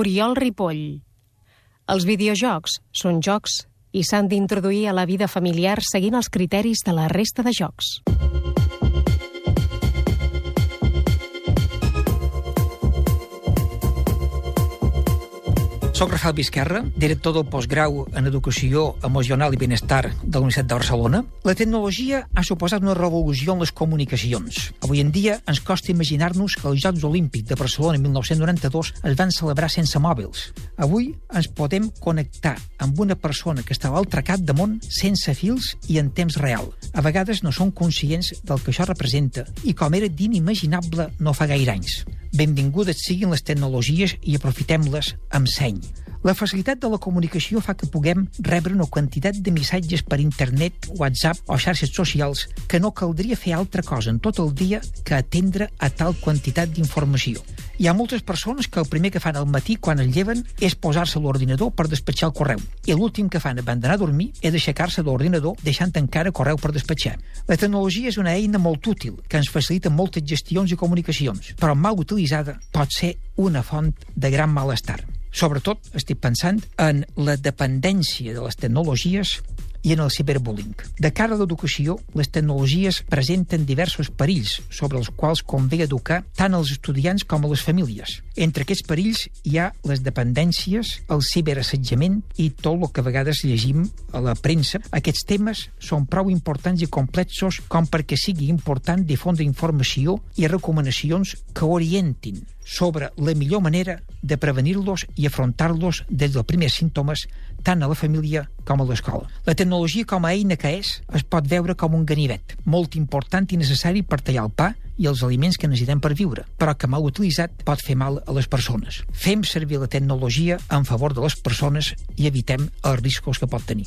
Oriol Ripoll. Els videojocs són jocs i s'han d'introduir a la vida familiar seguint els criteris de la resta de jocs. Soc Rafael Vizquerra, director del postgrau en Educació Emocional i Benestar de la Universitat de Barcelona. La tecnologia ha suposat una revolució en les comunicacions. Avui en dia ens costa imaginar-nos que els Jocs Olímpics de Barcelona en 1992 es van celebrar sense mòbils. Avui ens podem connectar amb una persona que està a l'altre cap de món sense fils i en temps real. A vegades no som conscients del que això representa i com era d'inimaginable no fa gaire anys. Benvingudes siguin les tecnologies i aprofitem-les amb seny. La facilitat de la comunicació fa que puguem rebre una quantitat de missatges per internet, WhatsApp o xarxes socials que no caldria fer altra cosa en tot el dia que atendre a tal quantitat d'informació. Hi ha moltes persones que el primer que fan al matí quan es lleven és posar-se a l'ordinador per despatxar el correu i l'últim que fan abans d'anar a dormir és aixecar-se de l'ordinador deixant encara correu per despatxar. La tecnologia és una eina molt útil que ens facilita moltes gestions i comunicacions, però mal utilitzada pot ser una font de gran malestar. Sobretot estic pensant en la dependència de les tecnologies i en el ciberbullying. De cara a l'educació, les tecnologies presenten diversos perills sobre els quals convé educar tant als estudiants com a les famílies. Entre aquests perills hi ha les dependències, el ciberassetjament i tot el que a vegades llegim a la premsa. Aquests temes són prou importants i complexos com perquè sigui important difondre informació i recomanacions que orientin sobre la millor manera de prevenir-los i afrontar-los des dels primers símptomes tant a la família com a l'escola. La tecnologia com a eina que és es pot veure com un ganivet, molt important i necessari per tallar el pa i els aliments que necessitem per viure, però que mal utilitzat pot fer mal a les persones. Fem servir la tecnologia en favor de les persones i evitem els riscos que pot tenir.